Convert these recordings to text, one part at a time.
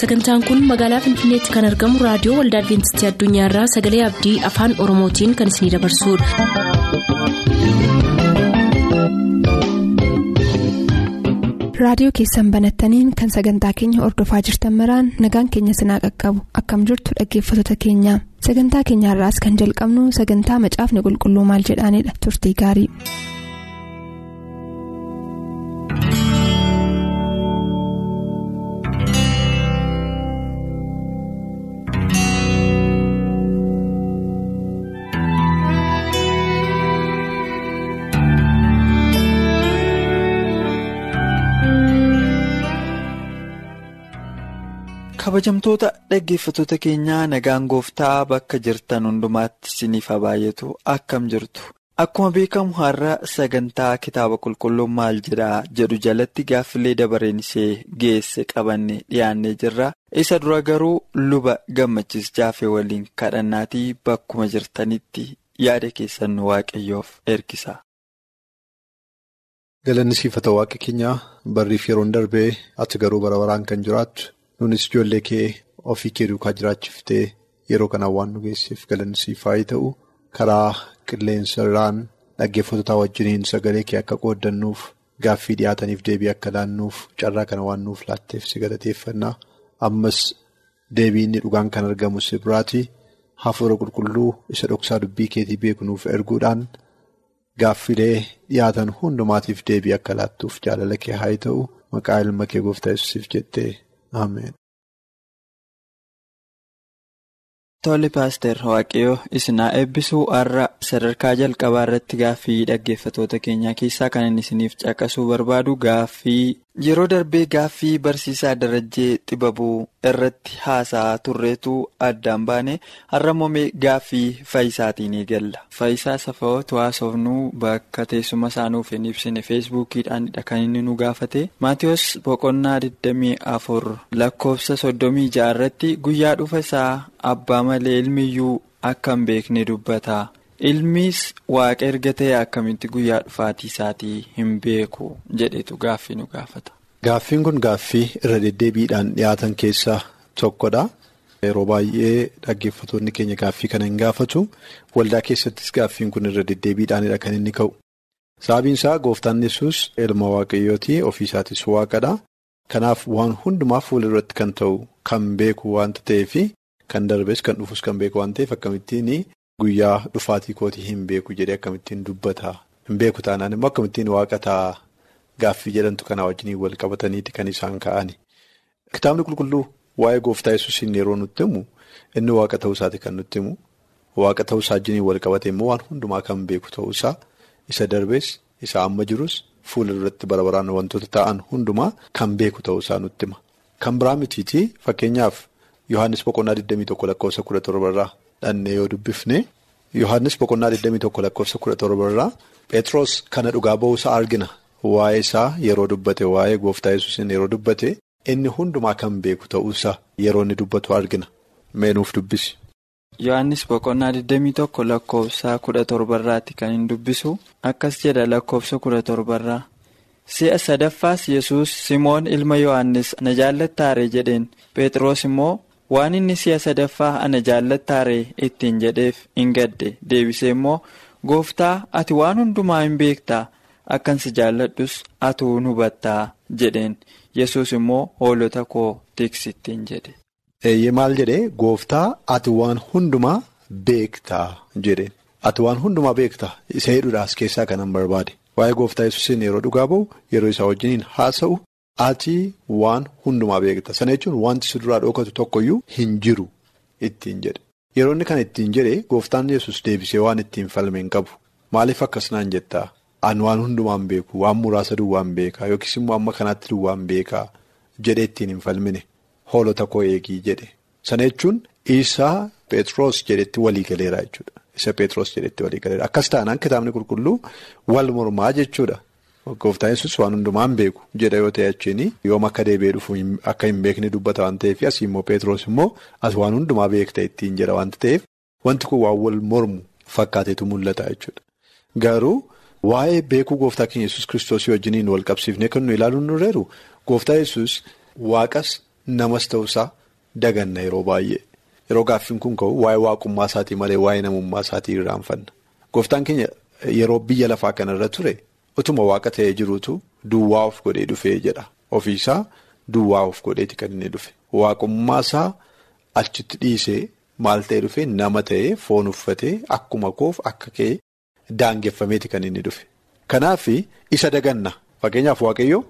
sagantaan kun magaalaa finfinneetti kan argamu raadiyoo waldaa adventistii addunyaarraa sagalee abdii afaan oromootiin kan isinidabarsudha. raadiyoo keessan banattaniin kan sagantaa keenya ordofaa jirtan maraan nagaan keenya sinaa qaqqabu akkam jirtu dhaggeeffattoota keenya sagantaa keenyaarraas kan jalqabnu sagantaa macaafni qulqulluu maal jedhaanidha turtii gaarii. Kabajamtoota dhaggeeffattoota keenyaa nagaan gooftaa bakka jirtan hundumaatti isiniif haa baay'atu akkam jirtu akkuma beekamu har'a sagantaa kitaaba qulqulluu maal jedhaa jedhu jalatti gaaffilee dabareen ishee geesse qabanne dhiyaannee jirra isa dura garuu luba gammachiis jaafee waliin kadhannaatii bakkuma jirtanitti yaada keessan nu waaqayyoof ergisa. galanni waaqa keenyaa barriif yeroon darbee ati garuu bara baraan kan jiraattu. Nunis ijoollee kee ofii kee duukaa jiraachiftee yeroo kanaan waan nu geesseef galanni siif haa ta'u. Karaa qilleensa irraan dhaggeeffattoota wajjiniin sagalee kee akka qooddannuuf gaaffii dhiyaataniif deebii akka laannuuf carraa kana waan nuuf laatteef si galateeffannaa. Ammas deebiin dhugaan kan argamu si biraati hafuura qulqulluu isa dhoksaa dubbii keetii beeku nuuf erguudhaan gaaffilee dhiyaatan hundumaatiif deebii akka laattuuf jaalala kee haa ta'u. Maqaa ilma kee gooftaa yesuusiif jettee. Tole paaster Waaqayyoo isin haa eebbisuu? Har'a sadarkaa jalqabaa irratti gaaffii dhaggeeffattoota keenyaa keessaa kan inni isiniif caqasuu barbaadu gaaffii yeroo darbee gaaffii barsiisaa darajjee xibabuu irratti haasa'aa turreetu addaan baane har'a moomee gaaffii faayisaatiin eegalla. Faayisaa safa'ootu haasofnuu bakka teessuma isaanuuf hin ibsine feesbuukiidhaanidha kan inni nu gaafate. Maatiyus boqonnaa 24 lakkoofsa 36 irratti guyyaa dhufa isaa abbaa malee ilmiyyuu akka hin beekne dubbata. Ilmiis waaqa erga ta'e akkamitti guyyaa dhufaatii isaatii hin beeku jedhetu gaaffii nu gaafata. Gaaffiin kun gaaffii irra deddeebiidhaan dhiyaatan keessaa tokkodha. Yeroo baay'ee dhaggeeffattoonni keenya gaaffii kana hin gaafatu. Waldaa keessattis gaaffiin kun irra deddeebiidhaanidha kan inni ka'u. Sababiin isaa gooftaan yesus ilma waaqayyooti ofiisaatis waaqadha. Kanaaf waan hundumaa fuulduratti kan ta'u kan beeku waanta ta'eef kan darbes kan dhufus kan beeku waan ta'eef akkamittiin guyyaa dhufaatii kootii hin beeku jedhee akkamittiin dubbata. Hin beeku taanaan immoo akkamittiin waaqa ta'a gaaffii jedhamtu kanaa wajjin wal qabataniiti kan isaan ka'ani. Kitaabni qulqulluu waa'ee gooftaa yesuusiin yeroo nutti himu inni waaqa ta'uusaati kan nutti himu. Waaqa ta'uusaa wajjin wal qabate immoo waan hundumaa kan beeku ta'uusaa isa darbees isa amma jirus fuula duratti bara baraan wantoota ta'an hundumaa kan beeku ta'uusaa nutti hima. Kan biraa mitiitii fakkeenyaaf Yohaannis boqonnaa 21 lakkoofsa 17 irraa dhannee yoo dubbifne Yohaannis boqonnaa 21 lakkoofsa 17 irraa Pheexroos kana dhugaa ba'uusaa argina. Waa'ee isaa yeroo dubbate waa'ee gooftaa yesuusin yeroo dubbate inni hundumaa kan beeku ta'uusaa yeroo inni dubbatu argina. Meenuuf dubbisi. Yohaannis boqonnaa 21 lakkoofsa 17 irraatti kan hin dubbisu akkas jedha lakkoofsa 17 irraa. Si'a sadaffaas yesus Simoon ilma Yohaannis na jaallattaare jedheen Pheexroos immoo waan inni si'a sadaffaa ana jaallattaare ittiin jedheef hin gadde. Deebisee immoo gooftaa ati waan hundumaa hin beektaa. Akkan si jaalladhus atuu hubattaa jedheen. Yesus immoo hoolota koo tiksittiin jedhe. Eeyyee maal jedhee gooftaa ati waan hundumaa beektaa jedheen ati waan hundumaa beektaa? Isa hedduudhaas keessaa kanan barbaade. Waa'ee gooftaa yesuusiin yeroo dhugaa ba'u yeroo isaa wajjiniin haasa'u ati waan hundumaa beekta sana jechuun wanti si duraa dhokatu tokkoyyuu hin jiru ittiin jedhe yeroo inni kana ittiin jedhe gooftaan yesus deebisee waan ittiin falme hin qabu maaliif akkasnaan jettaa an waan hundumaan beeku waan muraasa duwwaan beekaa yookiis immoo amma kanaatti duwwaan beekaa jedhe ittiin hin falmine hoolota koo eegii jedhe sana jechuun isaa Pheexroos jedhetti walii galeera jechuudha. Isa Pheexroos jedhetti walii galeera. Akkas taanaan kitaabni qulqulluu wal mormaa jechuudha. Gooftaan yesus waan hundumaan beeku jedha yoo ta'e achiin yoom akka deebi'ee dhufu akka hin beekne dubbata waan ta'eef asii immoo Pheexroos immoo as waan hundumaa beekta ittiin jedha waanta ta'eef wanti kun waan wal mormu fakkaateetu mul'ata jechuudha. Garuu waa'ee beekuu gooftaa keenya yesus kiristoosii wajjiniin wal qabsiifnee kan nu ilaaluun nurreeru gooftaa yesus waaqas namas ta'uusaa daganna yeroo baay'ee. Yeroo gaaffiin kun ka'u waa'ee waaqummaa isaatii malee waa'ee namummaa isaatii irraanfanna. Gooftaan keenya yeroo biyya lafaa kanarra ture utuma waaqa ta'ee jiruutu duwwaa of godhee dhufee jedha. Ofiisaa duwwaa of godheeti kan inni dhufe. Waaqummaa isaa achitti dhiisee maal ta'ee dhufe nama ta'ee foon uffatee akkuma koof akka kee daangeffameeti kan inni dhufe. Kanaaf isa daganna. Fakkeenyaaf waaqayyoo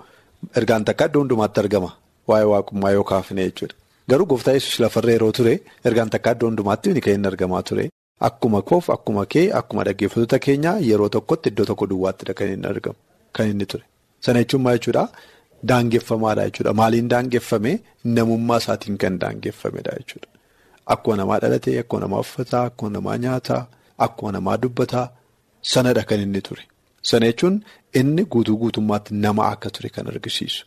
ergaan takka iddoo hundumaatti argama. Waa'ee waaqummaa yoo kaafne jechuudha. Garuu gooftaa yesus lafarra yeroo ture ergaan takka iddoo hundumaatti kan inni argamaa ture. Akkuma koof akkuma kee akkuma dhaggeeffattoota keenyaa yeroo tokkotti iddoo tokko duwwaattidha kan inni argamu. Kan inni ture. Sana jechuun maal jechuudha? Daangeffamaadha jechuudha. Maaliin daangeffame namummaa isaatiin kan daangeffamedha jechuudha. Akkuma namaa dhalatee, akkuma namaa uffataa, akkuma namaa nyaataa, akkuma namaa dubbataa sanadha kan inni ture. Sana jechuun inni guutuu guutummaatti nama akka ture kan argisiisu.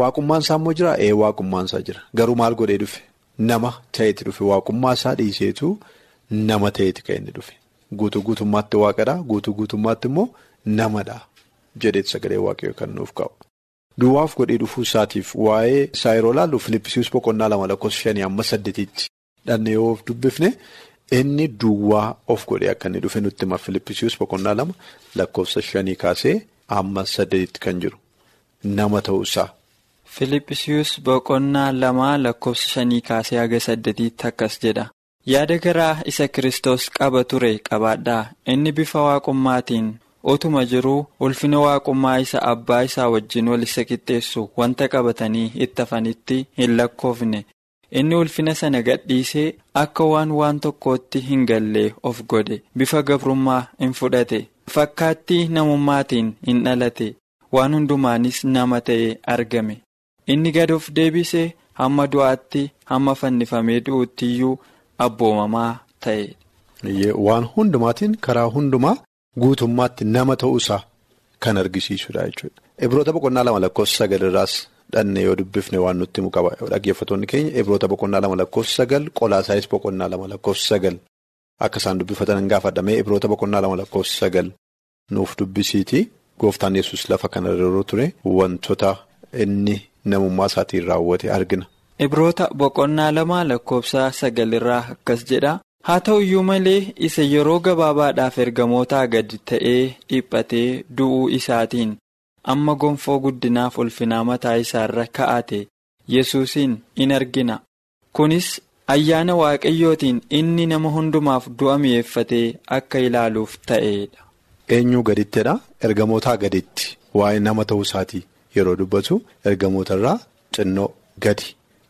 Waaqummaan isaa immoo jira? Ee waaqummaan isaa jira. Garuu maal godhee dhufe? Nama ta'eeti dhufe. Waaqummaa isaa dhiiseetu nama ta'eeti kan inni dhufe. Guutuu guutummaatti waaqadha. Guutuu guutummaatti immoo namadha. Jedheeti sagalee waaqayyoo kan nuuf kaa'u. Duwwaaf godhee dhufuu isaatiif waa'ee isaa yeroo laallu Filippisius boqonnaa lama lakkoofsa shanii amma saddeetiitti dhandhee yoo of dubbifne inni duwwaa of godhee akka inni dhufe nutti hima Filippisius boqonnaa lama lakkoofsa shanii kaasee amma saddeetiitti kan jiru nama ta'uusaa. Filippisius boqonnaa lama lakkoofsa shanii kaasee haga saddeetiitti akkas jedha. Yaada garaa isa Kiristoos qaba ture qabaadhaa inni bifa waaqummaatiin. Otuma jiruu ulfina waaqummaa isa abbaa isaa wajjin wal isa qixxeessu wanta qabatanii itti hafanitti hin lakkoofne. Inni ulfina sana gadhiisee akka waan waan tokkootti hin gallee of godhe bifa gabrummaa hin fudhate. Fakkaattii namummaatiin hin dhalate. Waan hundumaanis nama ta'ee argame. Inni gad of deebisee hamma du'aatti hamma fannifamee du'utti iyyuu abboomamaa ta'e. Waan hundumaatiin karaa hundumaa. Guutummaatti nama ta'uusaa kan argisiisudha jechuudha. Ibroota boqonnaa lama lakkoofsa sagal irraas dhannee yoo dubbifne waan nutti himu qaba. Dhaggeeffattoonni keenya ibroota boqonnaa lama lakkoofsa sagal qolaasaayis boqonnaa lama lakkoofsa sagal akka isaan dubbifatan hin gaafadhamee ibroota boqonnaa lama lakkoofsa sagal nuuf dubbisiiti. Gooftaan yesus lafa kanarra yeroo ture wantoota inni namummaa isaatiin raawwate argina. Ibroota boqonnaa lama lakkoofsa sagalirraa akkas jedha. haa ta'u iyyuu malee isa yeroo gabaabaadhaaf ergamootaa gadi ta'ee dhiphatee du'uu isaatiin amma gonfoo guddinaaf ulfinaa mataa isaarra ka'ate yesuusiin in argina kunis ayyaana waaqayyootiin inni nama hundumaaf du'a mi'eeffatee akka ilaaluuf ta'edha. eenyuu gadittidha ergamootaa gaditti waa'ee nama ta'uu isaatii yeroo dubbatu ergamootarraa xinnoo gadi.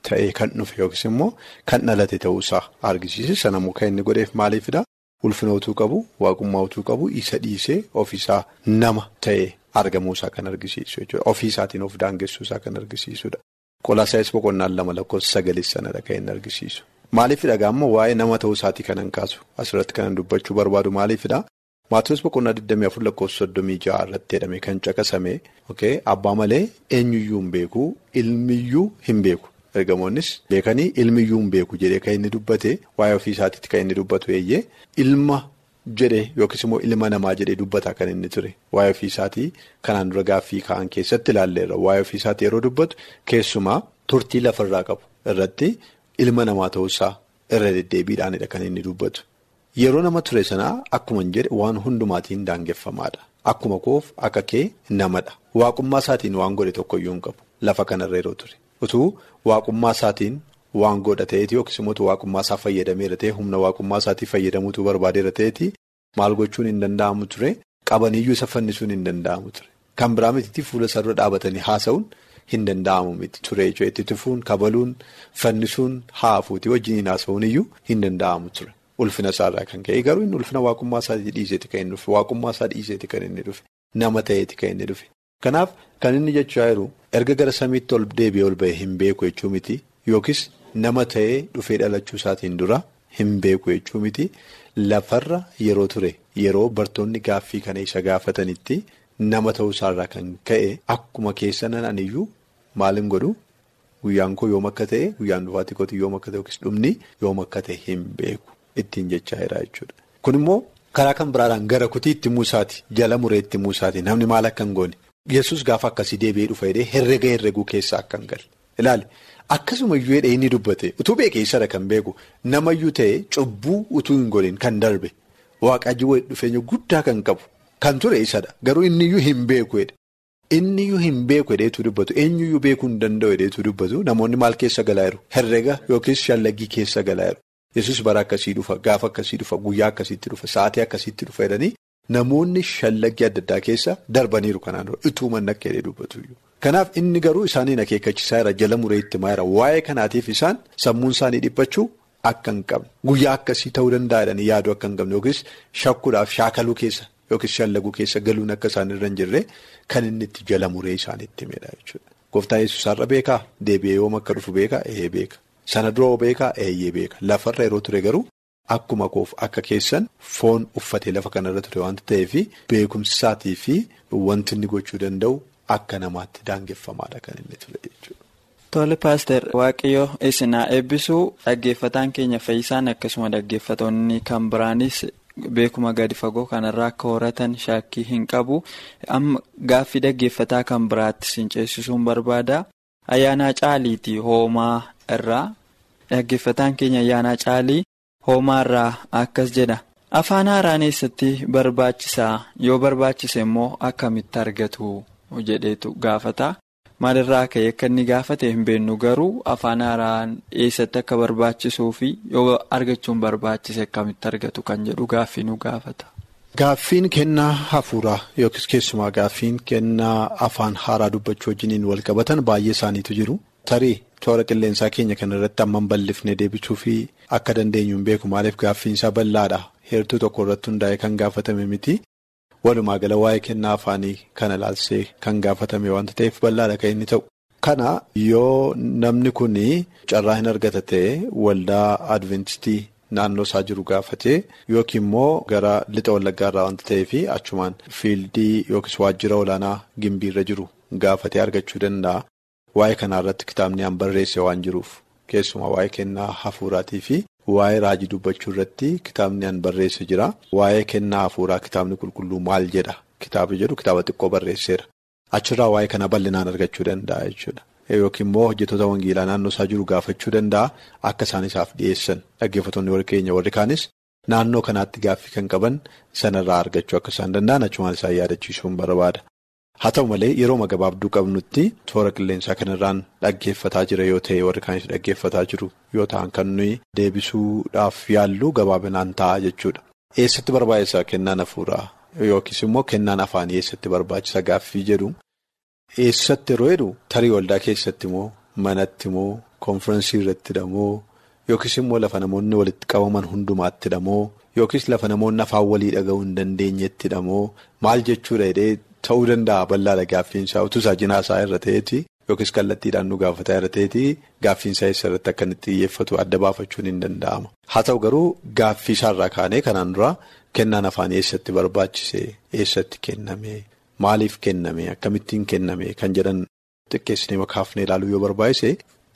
Ta'ee kan dhufe yookiis immoo kan dhalate ta'uusaa argisiise sanammoo kan inni godheef maaliifidha ulfina utuu qabu waaqummaa utuu qabu isa dhiisee ofiisaa nama ta'ee argamuusaa kan argisiisu jechuudha ofiisaatiin of daangessuusaa kan argisiisudha. Qolaasaayis boqonnaan lama lakkoofsa sagalee sanadha kan inni argisiisu maaliifidha gaamma waa'ee nama ta'uusaatii kanan kaasu asirratti kanan dubbachuu barbaadu maaliifidha maatiiwwan boqonnaa 24 lakkoofsa 36 irratti jedhame kan caqasame abbaa malee eenyuyyuu hin beeku ilmiyyuu hin beeku. Ergamoonnis beekanii ilmiyyuu hin beeku jedhee kan inni dubbate waa'ee ofii isaatiitti kan inni dubbatu eeyyee ilma jedhee yookiis immoo ilma namaa jedhee dubbata kan inni ture. Waa'ee ofii isaatii kanaan dura gaaffii ka'an keessatti ilaalleerra. Waa'ee ofii isaatii yeroo dubbatu keessumaa turtii lafarraa qabu irratti ilma namaa ta'uusaa irra deddeebiidhaanidha kan inni dubbatu. Yeroo nama ture sanaa akkuma hin jedhe waan hundumaatiin daangeffamaadha. Akkuma koof akka kee namadha. Waaqummaa isaatiin waan godhe tokkoyyuu hin qabu. Lafa kanarra yeroo ture. Utuu waaqummaa isaatiin waan godha ta'eeti yookiis immoo waaqummaa isaa fayyadameera ta'e humna waaqummaa isaatii fayyadamuutu barbaadeera ta'eeti maal gochuun hin danda'amu ture? Qabaniyyuu isa fannisuun hin danda'amu ture. Kan biraa mitiitti fuula isaa dura dhaabatanii haasa'uun hin danda'amu miti ture itti tufuun kabaluun fannisuun haafuutii wajjin haasa'uun iyyuu hin danda'amu ture. Ulfina isaarraa kan ka'e garuu ulfina waaqummaa isaatii dhiiseeti kan inni dhufe nama ta'eeti kan inni dhufe. Kanaaf kan inni jechaa jiru erga gara samiitti ol deebi'ee ol ba'e hin beeku jechuu miti. Yookiis nama ta'ee dhufee dhalachuu isaatiin dura hin beeku jechuu miti. Lafarra yeroo ture yeroo bartoonni gaaffii kana isa gaafatanitti nama ta'uu isaarraa kan ka'e akkuma keessa nan iyyuu maal hin godhu? Guyyaan koo yoom akka ta'e guyyaan dhufaatii kootii yoom akka ta'e yookiis dhumni yoom akka ta'e hin beeku. Ittiin jechaa jira jechuudha. Kun immoo karaa kan biraadhaan gara kutii itti muusaati jala muree itti muusaati namni maal akka hin goone. Yesus gaafa akkasii deebi'ee dhufa jedhee herrega herreguu keessaa hin galle ilaali. Akkasuma iyyuu jedhee inni dubbate. Utuu beekee isadha kan beeku namayyuu ta'e cubbuu utuu hin godhin kan darbe. Waaqayyo walitti dhufeenya guddaa kan qabu kan ture isadha. Garuu inniyyuu hin beeku jedhe. Inniyyuu hin beeku jedheetu dubbatu eenyuyyuu beekuu hin danda'u jedheetu dubbatu namoonni maal keessa galaa jiru herrega yookiis shallaggii keessa galaa jiru yesus bara akkasii dhufa gaafa akkasii dhufa guyyaa akkasiitti dhufa sa'aatii akkasiitti dhufa jedhanii namoonni shallaggii adda addaa keessa darbaniiru kanaan utuu manna akka jedhee dubbatu. Kanaaf inni garuu isaaniin akeekkachiisaa jira. Jala muree itti maa jira waa'ee kanaatiif isaan sammuun isaanii dhiphachuu akka hin qabne. Guyyaa akkasii ta'uu danda'a jedhanii yaaduu akka hin qabne yookiis shakkuudhaaf shaakaluu keessa yookiis shallaguu keessa galuun akka isaan irra hin jirre kan inni itti jala muree isaaniitti himedha jechuudha. Gooftaan yesuus har'a beekaa? Deebi'ee yoom akka dhufu beekaa? Ee beeka sana duroo beekaa? Eeyyee beeka lafarra yeroo ture garuu. Akkuma koof akka keessan foon uffatee lafa kanarra ture waanta ta'eef beekumsisaatii fi wanti inni gochuu danda'u akka namaatti daangeffamaadha kan inni ture jechuudha. Tole paaster Waaqayyoo isinaa eebbisuu dhaggeeffataan keenya fayyisaan akkasuma dhaggeeffatoonni kan biraanis beekuma gadi fagoo kanarraa akka horatan shaakkii hin qabu amma gaaffii dhaggeeffataa kan biraatti sin ceesisuun barbaada ayyaanaa caaliiti hoomaa irraa dhaggeeffataan keenya ayyaanaa caalii. Hoomaarraa akkas jedha afaan haaraan eessatti barbaachisaa yoo barbaachise immoo akkamitti argatu jedheetu gaafata maalirraa ka'e akka inni gaafate hin beennu garuu afaan haaraan eessatti akka barbaachisuu fi yoo argachuun barbaachise akkamitti argatu kan jedhu gaaffii nu gaafata. Gaaffiin kennaa hafuuraa yookiis keessumaa gaaffiin kennaa afaan haaraa dubbachuu wajjiniin wal qabatan baay'ee isaaniitu jiru tarii. Toora qilleensaa keenya kana irratti amman bal'ifnee deebisuu fi akka dandeenyu hin beeku maaliif gaaffiin isaa bal'aadha heertuu tokko irratti hundaa'e kan gaafatame miti walumaa gala waa'ee kennaa afaanii kana laalsee kan gaafatame wanta ta'eef bal'aadha kan inni ta'u. Kana yoo namni kun carraa hin argata ta'e waldaa adventistii naannoo isaa jiru gaafatee yookiin immoo gara lixa wallaggaa irraa wanta ta'eef achumaan fiildii yookiis waajjira olaanaa gimbiirra jiru gaafatee argachuu danda'a. Waa'ee kanaa irratti kitaabni aan barreesse waan jiruuf keessumaa waa'ee kennaa hafuuraatii fi waa'ee raajii dubbachuu irratti kitaabni aan barreesse jira. Waa'ee kennaa hafuuraa kitaabni qulqulluu maal jedha kitaaba jedhu kitaaba xiqqoo barreesseera. Achirraa waa'ee kana bal'inaan argachuu danda'a jechuudha. Yookiin immoo hojjettoota wangeelaa naannoo isaa jiru gaafachuu danda'a akka isaan isaaf dhiyeessan dhaggeeffattoonni warri keenya warri kaanis naannoo kanaatti gaaffii kan qaban sanarraa argachuu akka isaan danda'an achumaan isaan yaadachiisuun barbaada. Haa ta'u malee yeroo gabaabduu qabnutti toora qilleensaa kanarraan dhaggeeffataa jira yoo ta'e warri kaanis dhaggeeffataa jiru yoo ta'an kan nuyi deebisuudhaaf yaallu gabaabinaan ta'a jechuudha. Eessatti barbaachisa? Kennaan hafuuraa? Yookiis immoo kennaan afaanii eessatti barbaachisa gaaffii jedhu? Eessatti yeroo jedhu tarii waldaa keessatti moo? Manatti moo? Konfiraansii irratti moo? Yookiis immoo lafa namoonni walitti qabaman hundumaatti moo? Yookiis lafa namoonni afaan walii dhaga'uu hin dandeenyetti moo? Maal jechuudha jedhee. Ta'uu danda'a bal'aadha gaaffiinsaa utuu isaa jinaasaa irra ta'eeti yookiis kallattiidhaan nu gaafataa irra ta'eeti gaaffiinsaa irratti akka inni xiyyeeffatu adda baafachuun hin danda'ama. Haa ta'u garuu gaaffiisaarraa kaanee kanaan dura kennaan afaanii eessatti barbaachise eessatti kenname maaliif kenname akkamittiin kenname kan jedhan xiqqeessinee makaafnee ilaaluu yoo barbaachise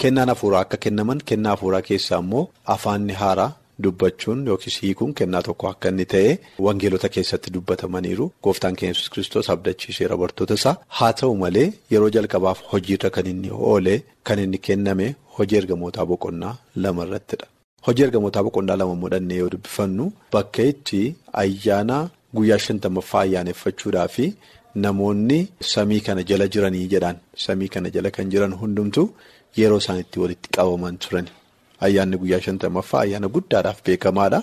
kennaan hafuuraa akka kennaman kennaa hafuuraa keessaa immoo afaanni haaraa. Dubbachuun yookiis hiikuun kennaa tokko akka inni ta'e wangeelota keessatti dubbatamaniiru gooftaan keenya yesus kiristoos abdachiiseera bartoota isaa haa ta'u malee yeroo jalqabaaf hojiirra kan inni oole kan inni kenname hojii ergamootaa boqonnaa lama irrattidha. Hojii ergamootaa boqonnaa lama mudhannee yoo dubbifannu bakka itti ayyaana guyyaa shantamaffaa ayyaaneffachuudhaa fi namoonni samii kana jala jiranii jedhaan samii kana jala kan jiran hundumtu yeroo isaan itti walitti qabaman turani. Ayyaanni guyyaa shantamaffaa ayyaana guddaadhaaf beekamaadha.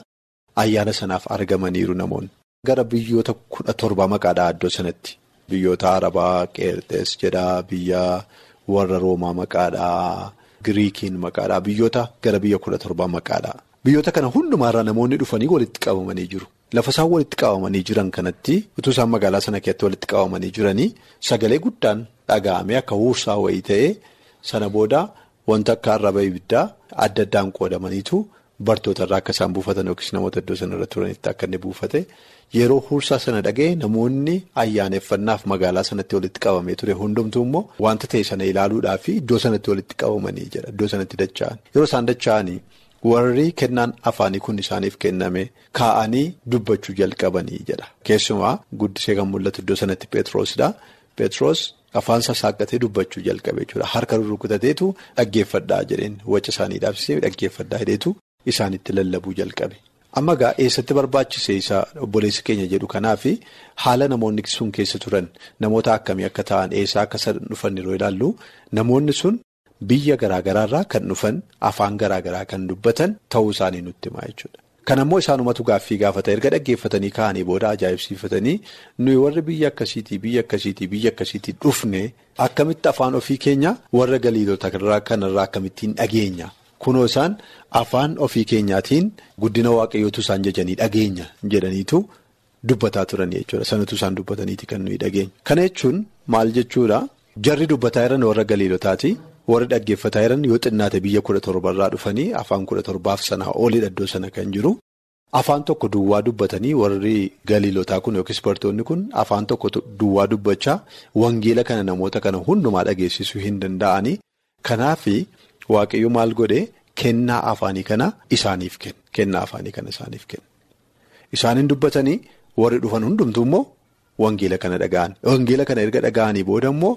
Ayyaana sanaaf argamaniiru namoonni. Gara biyyoota kudha torba maqaadhaa iddoo sanatti. Biyyoota Arabaa, Qeerxees jedhaa, biyya warra Roomaa maqaadhaa, Giriikiin maqaadhaa, biyyoota gara biyya kudha torbaa maqaadhaa. Biyyoota kana hundumaarraa namoonni dhufanii walitti qabamanii jiru. Lafa isaan walitti qabamanii jiran kanatti utuu isaan magaalaa sana keessatti walitti qabamanii jiranii sagalee guddaan dhaga'amee akka huursaa wayii ta'ee sana booda. Wanta akka arraba ibiddaa adda addaan qoodamaniitu bartoota irraa akka isaan buufatan yookiis namoota iddoo sana irra turanitti akka inni buufate yeroo huursaa sana dhaga'e namoonni ayyaaneffannaaf magaalaa sanatti walitti qabamee ture hundumtuu immoo wanta ta'e sana ilaaluudhaaf iddoo sanatti walitti qabamanii jedha iddoo sanatti dacha'an yeroo isaan dacha'anii warri kennaan afaanii kun isaaniif kenname kaa'anii dubbachuu jalqabanii jedha keessumaa guddisee kan mul'atu iddoo sanatti Pheexroosidha. Pheexroos afaan sassaaqatee dubbachuu jalqabe jechuudha. Harka rurrukutateetu dhaggeeffadhaa jedheen waca isaanii dhaabsisee dhaggeeffadhaa hidheetu isaanitti lallabuu jalqabe. Amma gaa eessatti barbaachise isaa obboleessi keenya jedhu kanaaf haala namoonni sun keessa turan namoota akkamii akka ta'an eessaa akka dhufan yeroo ilaallu namoonni sun biyya garaagaraarraa kan dhufan afaan garaagaraa kan dubbatan ta'uu isaanii nutti himaa jechuudha. Kan ammoo isaanumatu gaaffii gaafata erga dhaggeeffatanii ka'anii booda ajaa'ibsiifatanii nuyi warri biyya akkasiitii biyya akkasiitii biyya akkasiitii dhufne akkamitti afaan ofii keenya warra galiilota kanarraa akkamittiin dhageenya. Kunoo isaan afaan ofii keenyaatiin guddina waaqayyootu isaan jajanii dhageenya jedhaniitu dubbataa turan jechuudha. Sanatu isaan dubbataniiti kan nuyi dhageenya. Kana jechuun maal jechuudha jarri dubbataa jiran warra galiilotaati. Warri dhaggeeffataa jiran yoo xinnaate biyya kudha torbarraa dhufanii afaan kudha torbaaf sanaa olidha iddoo sana kan jiru. Afaan tokko duwwaa dubbatanii warri galiilotaa kun yookiis bartoonni kun afaan tokko duwwaa dubbachaa wangeela kana namoota kana hundumaa dhageessisuu hin danda'anii. Kanaaf waaqayyo maal godhee kennaa afaanii kana isaaniif kenna. Kennaa afaanii kana isaaniif kenna. Isaaniin dubbatanii warri dhufan hundumtuu immoo wangeela kana dhaga'an. Wangeela kana erga dhaga'anii booda immoo.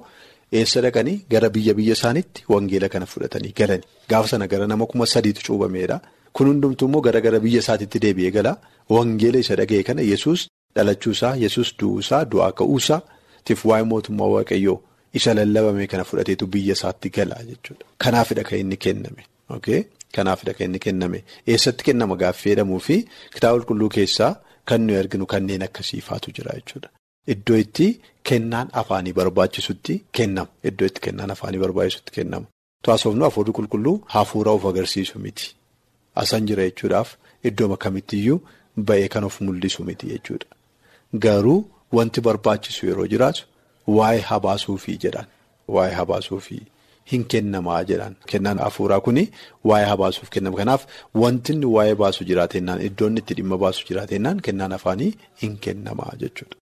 Eessa dhaqanii gara biyya biyya isaaniitti wangeela kana fudhatanii galani. Gaafa sana gara nama kuma sadiitu cuubameedha. Kun hundumtuu immoo gara gara biyya isaatiitti deebi'ee gala. Wangeela isa dhaga'e kana yesus dhalachuusaa, yesus du'uusaa, du'aa ka'uusaa, tiif waa'ee mootummaa waaqayyoo isa lallabame kana fudhateetu biyya isaatti gala jechuudha. Kanaafidha kan inni kenname. Kanaafidha kan inni kenname. Eessatti kennama gaaffii jedhamuu fi kitaaba qulqulluu keessaa kan nuyi arginu kanneen akkasiifaatu jira jechuudha. Iddoo itti kennaan afaanii barbaachisutti kennama. Iddoo itti kennaan afaanii barbaachisutti kennama. Taasofnu hafuurri qulqulluu hafuura of agarsiisu miti. Asan jira jechuudhaaf iddoo kamittiyyuu ba'ee kan of mul'isu miti jechuudha. Garuu wanti barbaachisu yeroo jiraatu waa'ee habaasuufii jedhaan. Waa'ee habaasuufii hin kennamaa jedhaan. Kennaan hafuuraa kuni waa'ee habaasuuf kennama. Kanaaf wanti waa'ee baasu jiraatennaan iddoon itti dhimma baasu jiraatennaan kennaan afaanii hin kennamaa jechuudha.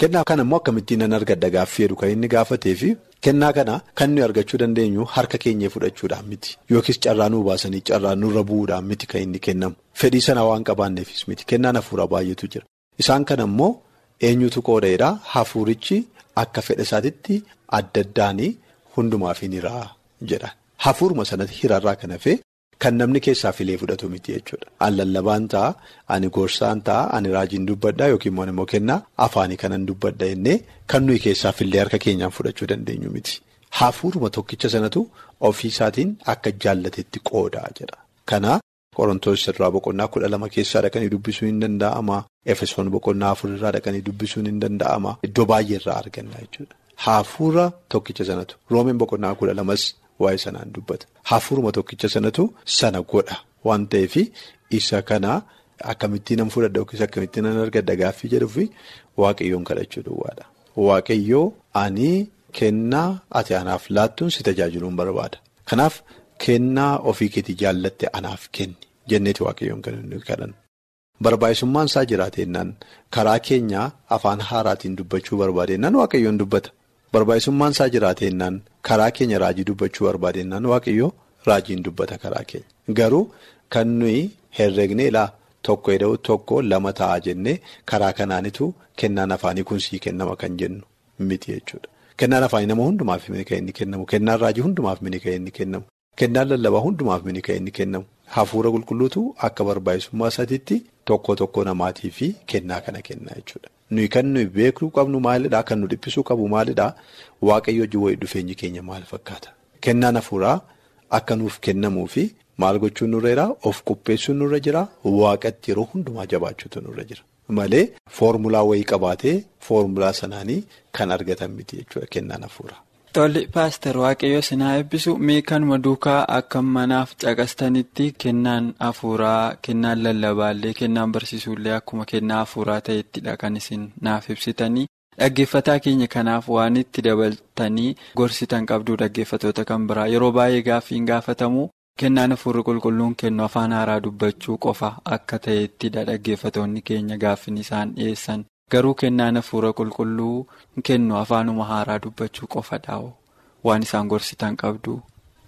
Kennaa kana immoo akkamittiin nan argadda gaaffii jedhu kan inni gaafatee fi kennaa kana kan nuyi argachuu dandeenyu harka keenyee fudhachuudhaan miti. Yookiis carraa nuu baasanii carraa nurra bu'uudhaan miti kan inni kennamu. Fedhii sana waan qabaanneefis miti. Kennaan hafuuraa baay'eetu jira. Isaan kana immoo eenyutu qooda'eedha hafuurichi akka fedha isaatitti adda addaanii hundumaaf hin hiraa jedha. Hafuuruma sanatti hirarraa kan hafee. Kan namni keessaa filee fudhatu miti jechuudha. Ani lallabaan ta'a, ani gorsaan ta'a, ani raajiin dubbadhaa yookiin immoo kennaa afaanii kanan dubbadha jennee kan nuyi keessaa fillee harka keenyaan fudhachuu dandeenyu miti. Hafuuruma tokkicha sanatu ofii isaatiin akka jaallatetti qoodaa jedha. Kana Qorontoos irraa boqonnaa kudha lama keessaa dhaqanii dubbisuun hin danda'ama. Efesoon boqonnaa afur irraa dhaqanii dubbisuun hin danda'ama. Iddoo baay'ee irraa arganna jechuudha. Hafuura tokkicha sanatu. Roomeen boqonnaa kudha lamas. Waa'ee sanaan dubbata. Hafuuruma tokkicha sanatu sana godha waan ta'eef isa kana akkamittiin nan fudhadha yookiis akkamittiin nan argadha gaaffii jedhuufi waaqayyoon kadhachuu duwwaadha. Waaqayyoo ani kennaa ati anaaf laattuun si tajaajiluun barbaada. Kanaaf kennaa ofii keetii jaallatte anaaf kenni jenneeti waaqayyoon kan inni kadhannu. Barbaachisummaan isaa jiraatennaan karaa keenyaa afaan haaraatiin dubbachuu barbaadennaan waaqayyoon dubbata. Barbaachisummaan isaa jiraatennaan karaa keenya raajii dubbachuu barbaadennaan waaqayyoo raajiin dubbata karaa keenya. Garuu kan nuyi herreegnee laa tokko jedhuu tokko lama ta'a jennee karaa kanaanitu kennaan afaanii kun sii kennama kan jennu miti jechuudha. Kennaan afaanii nama hundumaaf mini kan inni kennamu. Kennaan raajii hundumaaf mini kan inni kennamu. Kennaan lallabaa hundumaaf mini kan inni kennamu. Hafuura qulqulluutu akka barbaachisummaa isaatiitti tokko tokko namaatii fi kennaa kana kenna jechuudha. Nuyi kan nuyi beekuu qabnu maalidhaa? Kan nu dhiphisuu qabu maalidhaa? Waaqayyo wajjin wayii dhufeenyi keenya maal fakkaata? Kennaan hafuuraa akka nuuf kennamuu fi maal gochuun nurra jiraa? Of qopheessuun nurra jiraa? Waaqatti yeroo hundumaa jabaachuutu nurra jira. Malee foormulaa wayii qabaatee foormulaa sanaanii kan argatan miti jechuudha kennaan hafuuraa. Tolli paaster waaqayyo sinaa eebbisu mee kanuma duukaa akka manaaf caqastanitti kennaan hafuuraa kennaan lallabaallee kennaan barsiisuullee akkuma kennaa hafuuraa ta'ettidha kan isin naaf ibsitanii dhaggeeffataa keenya kanaaf waan itti dabaltanii gorsitan qabduu dhaggeeffatoota kan biraa yeroo baay'ee gaaffiin gaafatamu kennaan hafuurri qulqulluun kennu afaan haaraa dubbachuu qofa akka ta'ettidha dhaggeeffatoonni keenya gaaffiin isaan dhiyeessan. Garuu kennaan hafuura qulqulluu kennu afaanuma haaraa dubbachuu qofadha waan isaan gorsitan qabdu.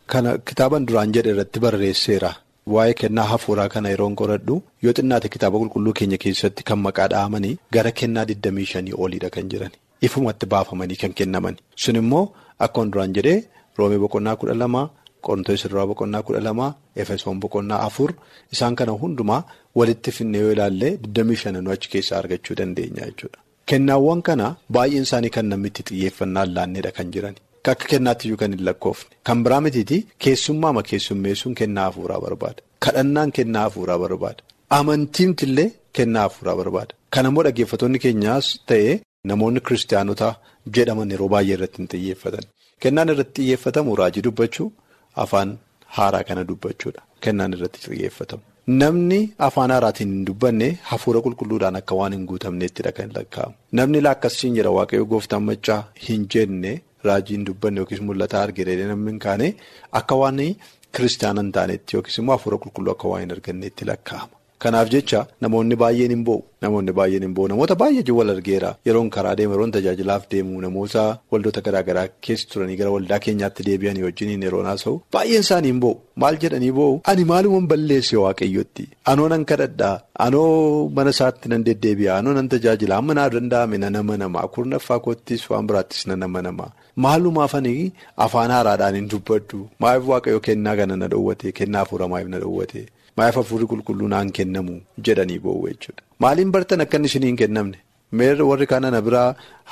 Kana kitaaban duraan jedhe irratti barreesseera. Waa'ee kennaa hafuuraa kana yeroon qoradhu yoo xinnaate kitaaba qulqulluu keenya keessatti kan maqaa dhahamanii gara kennaa 25 oliidha kan jiran. Ifumatti baafamanii kan kennaman. Sun immoo akkuma duraan jedhee roomee boqonnaa 12 Qontoo sirraa boqonnaa kudha lamaa efesoon boqonnaa afur. Isaan kana hundumaa walitti finnee yoo ilaalle 25 nu achi keessaa argachuu dandeenya jechuudha. Kennaawwan kana baay'een isaanii kan namatti xiyyeeffannaan laanneedha kan jiran akka kennaattiyyu kan hin lakkoofne. Kan biraa mitiitii keessummaama keessummeessuun kennaa hafuuraa barbaada. Kadhannaan kennaa hafuuraa barbaada. Amantiimtillee kennaa hafuuraa barbaada. Kanammoo dhaggeeffattoonni keenyaas ta'ee namoonni kiristaanota jedhaman yeroo baay'ee irratti hin xiyyeeffatan. Kennaan irratti xiyyeeffatamu raajii dubbachuu. Afaan haaraa kana dubbachuudha. Kennaan irratti xiyyeeffatamu. Namni afaan haaraatiin hin dubbanne hafuura qulqulluudhaan akka waan hin guutamneettidha kan lakkaa'amu. Namni laakkasiin jira waaqayyoo gooftaan maccaa hin jenne raajii hin dubbanne yookiis mul'ata argire namni hin kaane akka waan kiristaana hin taanetti yookiis immoo hafuura qulqulluu akka waan hin arganneetti lakkaa'ama. Kanaaf jecha namoonni baay'een hin bo'u. Namoonni baay'een hin bo'u. Namoota baay'ee wal argeera. Yeroon karaa deemu yeroon tajaajilaaf deemu namoota waldoota garaagaraa keessa turanii gara waldaa keenyaatti deebi'anii wajjin yeroon haasa'u. Baay'een isaanii hin bo'u. Maal jedhanii bo'u? Ani maalumaan balleesse waaqayyotti. Anoo nan kadhadhaa. Anoo mana isaatti nan deddeebi'a. Anoo nan tajaajila. Amma naaf danda'ame nan amanama. Kurnaffaa koottis waan biraattis nan amanama. Maalumaafanii afaan haaraadhaan hin dubbaddu. Maaliif waaqayyo kennaa kana na dhoowwate? Kennaa hafuura maaliif na dhoowwate? Maaliif hafuurri qulqulluu naan kennamu jedhanii bo'u jechuudha. Maaliin bartan akka inni isinii hin kennamne? Meerri warri kaan ana biraa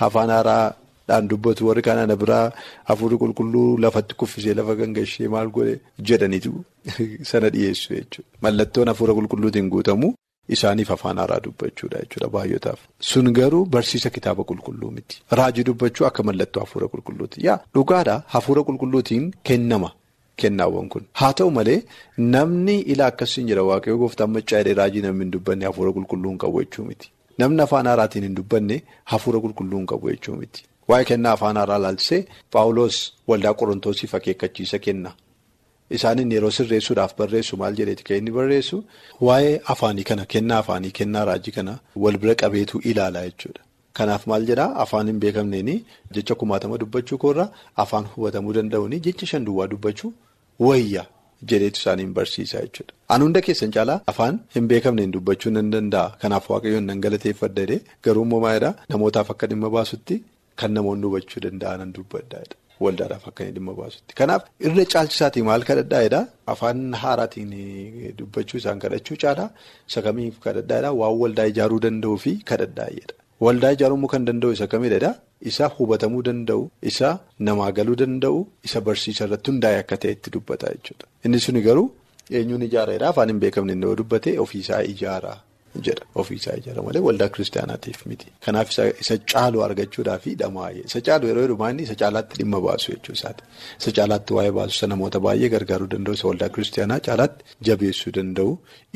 afaan haaraadhaan dubbatu warri kaan ana biraa hafuurri qulqulluu lafatti kuffisee lafa gangashee maal godhe jedhaniitu sana dhiyeessu jechuudha. Mallattoon hafuura qulqulluutiin guutamu isaaniif afaan haaraa dubbachuudha jechuudha baay'ootaaf. Sun garuu barsiisa kitaaba qulqulluu miti. Raajii dubbachuu akka mallattoo hafuura qulqulluuti. Dhugaadhaa hafuura qulqulluutiin kennama. Kennaawwan kun haa ta'u malee namni ilaa akkasiin jira waaqayyoo gooftaan maccaa hidhee raajii namni hin dubbanne hafuura qulqulluu hin qabu jechuu miti. Namni afaan haaraatiin hin dubbanne hafuura qulqulluu hin qabu jechuu miti. Waa'ee kennaa afaan haaraa laalchisee Paawuloos waldaa qorontoosiif akeekkachiisa kenna. Isaanin yeroo sirreessuudhaaf barreessu maal jedheeti kan inni barreessu waa'ee afaanii kana kennaa afaanii kennaa raajii kana wal bira qabeetu ilaala jechuudha. Kanaaf maal jedhaa afaan hin beekamneeni jecha kumaatama dubbachuu koorraa afaan hubatamuu danda'uuni jecha shan duwwaa dubbachuu wayya jedheetu isaaniin barsiisa jechuudha. An hunda keessan caalaa afaan hin beekamneen dubbachuu nan danda'a. Kanaaf waaqayyoon nan galateeffadha jedhee garuu maalidhaa namootaaf akka dhimma baasutti kan namoonni hubachuu danda'an dubbadha. Waldaadhaaf akka dhimma baasutti. Kanaaf irra caalchisaatii maal kadhadhaa jedhaa afaan haaraatiin dubbachuu isaan kadhachuu caalaa isa kamiif kadhadhaa jedhaa waan waldaa ijaaruu danda'uu fi kadhadhaa jedha. Waldaa ijaaruu kan danda'u isa kamidha? Isa hubatamuu danda'u, isa namaa galuu danda'u, isa barsiisa irratti hundaa'e akka ta'etti dubbata jechuudha. Inni suni garuu eenyuun ijaareedha afaan hin beekamne yoo dubbate ofiisaa ijaara jedha. Ofiisaa ijaara malee waldaa kiristaanaatiif miti. Kanaaf isa caalu argachuudhaaf dhamaa'ee. Isa caalu yeroo heddumaa inni isa caalaatti dhimma baasu jechuu isaati. Isa caalaatti waa'ee baasu isa namoota baay'ee gargaaruu danda'u isa waldaa kiristaanaa caalaatti jabeessuu danda'u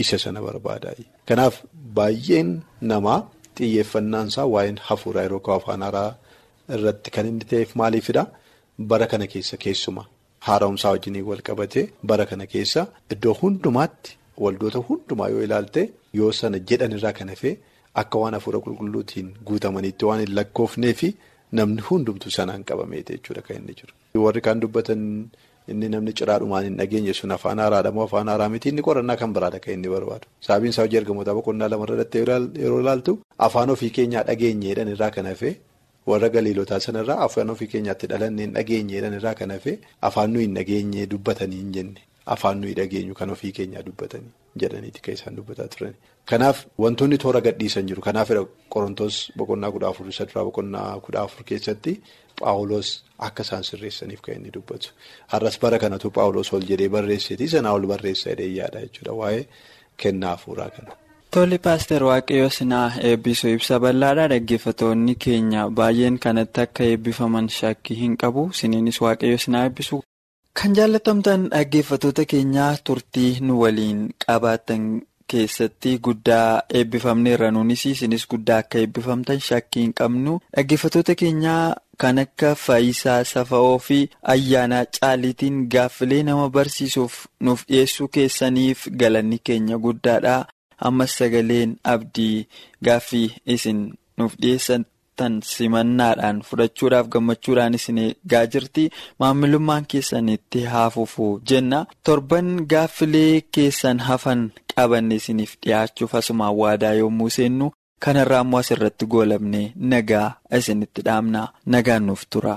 isa sana barbaada. Kanaaf baay'een namaa. Xiyyeeffannaan isaa waa'een hafuuraa yeroo afaan haaraa irratti kan inni ta'eef maaliifidha? Bara kana keessa keessuma haara'umsaa wajjin wal qabatee bara kana keessa iddoo hundumaatti waldoota hundumaa yoo ilaalte yoo sana jedhan irraa kan hafee akka waan hafuura qulqulluutiin guutamaniitti waan hin lakkoofnee fi namni hundumtu sanaan qabameeti jechuudha kan inni jiru. Warri kaan dubbatan inni namni ciraadhumaan hin dhageenye sun afaan haaraadha moo afaan haaraa miti. Inni qorannaa kan biraadha kan inni barbaadu. Sababiin isaa hojii ergamoota boqonnaa lamarra dhattee yeroo ilaaltu afaan ofii keenyaa dhageenyeedhaan irraa kan hafee warra galiilotaa sanarraa afaan ofii keenyaatti dhalannee hin dhageenyeedhaan irraa kan hafee afaan nuyi hin dhageenye dubbatanii hin jenne afaan nuyi dhageenyu kan ofii keenyaa dubbatanii jedhaniiti kan isaan dubbataa turani. Kanaaf wantoonni toora gadhiisan jiru. Kanaafidha qorontoos boqonnaa kudha afur isa duraa boqonnaa kudha afur keessatti Paawuloos akka isaan sirreessaniif kan inni dubbatu. Har'as bara kanatu Paawuloos ol jedhee barreesseeti sanaa ol barreessa jedhee yaada jechuudha waa'ee kennaa hafuuraa kana. Tolli paaster waaqayyoo sinaa eebbisuu ibsa bal'aadhaa dhaggeeffatoonni keenya baay'een kanatti akka eebbifaman shakkii hin qabu siniinis waaqayyoo sinaa eebbisu. Kan jaallatamtan dhaggeeffatoota keenyaa turtii nu waliin qabaatan keessatti guddaa eebbifamneerra. Nuunis isinis guddaa akka eebbifamtan shakkii hin qabnu. Dhaggeeffatoota keenyaa kan akka faayisaa safa'oo fi ayyaanaa caaliitiin gaaffilee nama barsiisuuf nuuf dhiyeessuu keessaniif galanni keenya guddaadha. ammas sagaleen abdii gaaffii isin nuuf dhiyeessan simannaadhaan fudhachuudhaaf gammachuudhaan isin eegaa jirti. Maamilummaan keessan itti haafufu jenna. Torban gaaffilee keessan hafan qabanne isiniif dhiyaachuuf asumaan waadaa yommuu seennu kanarraa immoo asirratti goolabnee nagaa isinitti dhaamna. Nagaan nuuf tura.